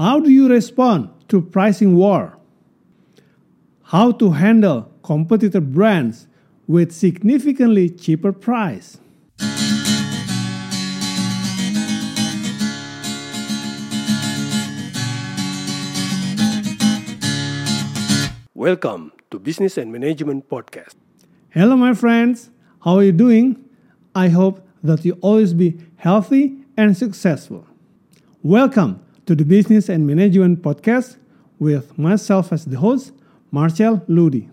How do you respond to pricing war? How to handle competitor brands with significantly cheaper price? Welcome to Business and Management Podcast. Hello, my friends. How are you doing? I hope that you always be healthy and successful. Welcome to the Business and Management Podcast with myself as the host, Marchell Ludy.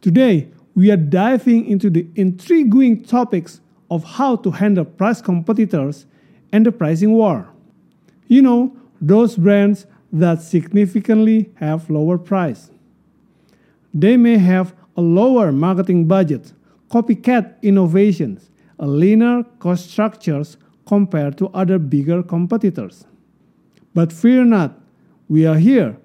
Today, we are diving into the intriguing topics of how to handle price competitors and the pricing war. You know, those brands that significantly have lower price. They may have a lower marketing budget, copycat innovations, a leaner cost structures compared to other bigger competitors. But fear not, we are here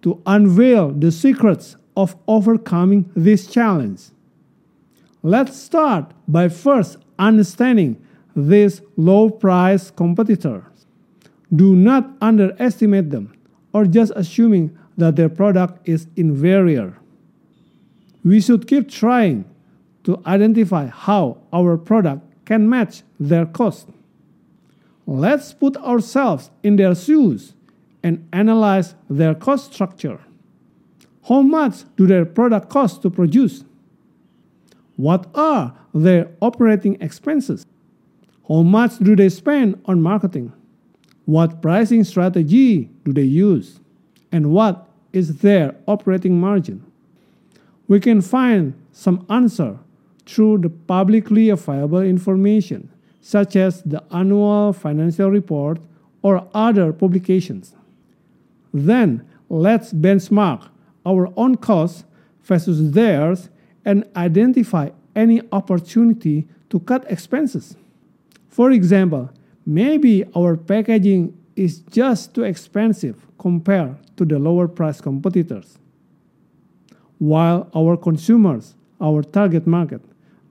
to unveil the secrets of overcoming this challenge. Let's start by first understanding these low price competitors. Do not underestimate them or just assuming that their product is inferior. We should keep trying to identify how our product can match their cost. Let's put ourselves in their shoes and analyze their cost structure. How much do their product cost to produce? What are their operating expenses? How much do they spend on marketing? What pricing strategy do they use? And what is their operating margin? We can find some answer through the publicly available information, such as the annual financial report or other publications. Then let's benchmark our own costs versus theirs and identify any opportunity to cut expenses. For example, maybe our packaging is just too expensive compared to the lower price competitors. While our consumers, our target market,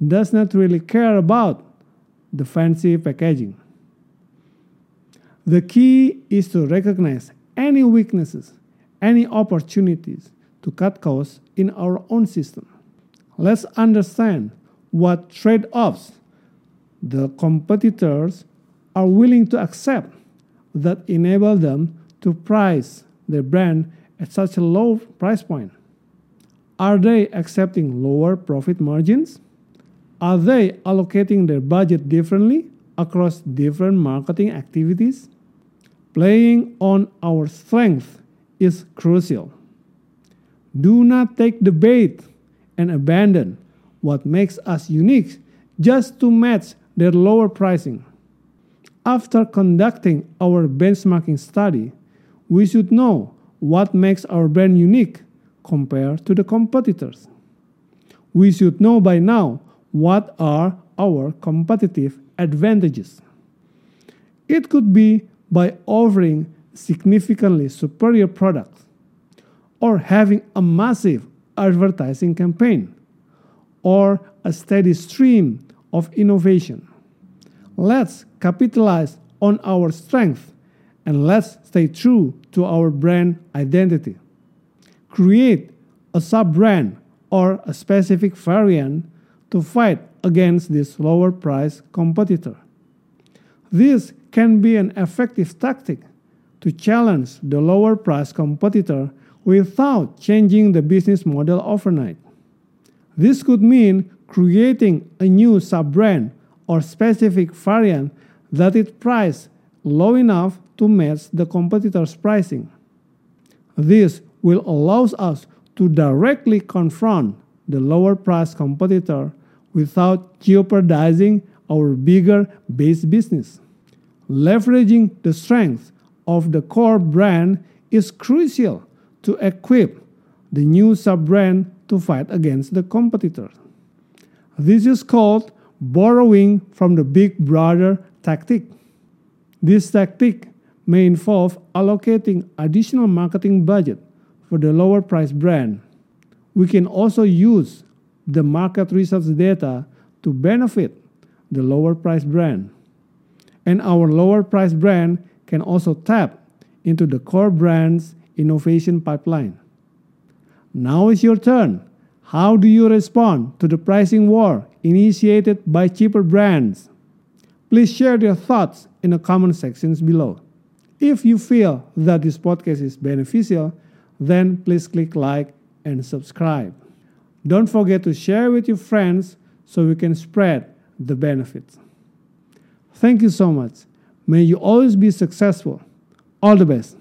does not really care about the fancy packaging. The key is to recognize any weaknesses, any opportunities to cut costs in our own system. Let's understand what trade offs the competitors are willing to accept that enable them to price their brand at such a low price point. Are they accepting lower profit margins? Are they allocating their budget differently across different marketing activities? Playing on our strength is crucial. Do not take the bait and abandon what makes us unique just to match their lower pricing. After conducting our benchmarking study, we should know what makes our brand unique compared to the competitors. We should know by now what are our competitive advantages. It could be by offering significantly superior products or having a massive advertising campaign or a steady stream of innovation. Let's capitalize on our strength and let's stay true to our brand identity. Create a sub brand or a specific variant to fight against this lower price competitor. This can be an effective tactic to challenge the lower price competitor without changing the business model overnight. This could mean creating a new sub brand or specific variant that is priced low enough to match the competitor's pricing. This will allow us to directly confront the lower price competitor without jeopardizing our bigger base business. Leveraging the strength of the core brand is crucial to equip the new sub brand to fight against the competitor. This is called borrowing from the big brother tactic. This tactic may involve allocating additional marketing budget for the lower price brand. We can also use the market research data to benefit the lower price brand. And our lower price brand can also tap into the core brand's innovation pipeline. Now is your turn. How do you respond to the pricing war initiated by cheaper brands? Please share your thoughts in the comment sections below. If you feel that this podcast is beneficial, then please click like and subscribe. Don't forget to share with your friends so we can spread the benefits. Thank you so much. May you always be successful. All the best.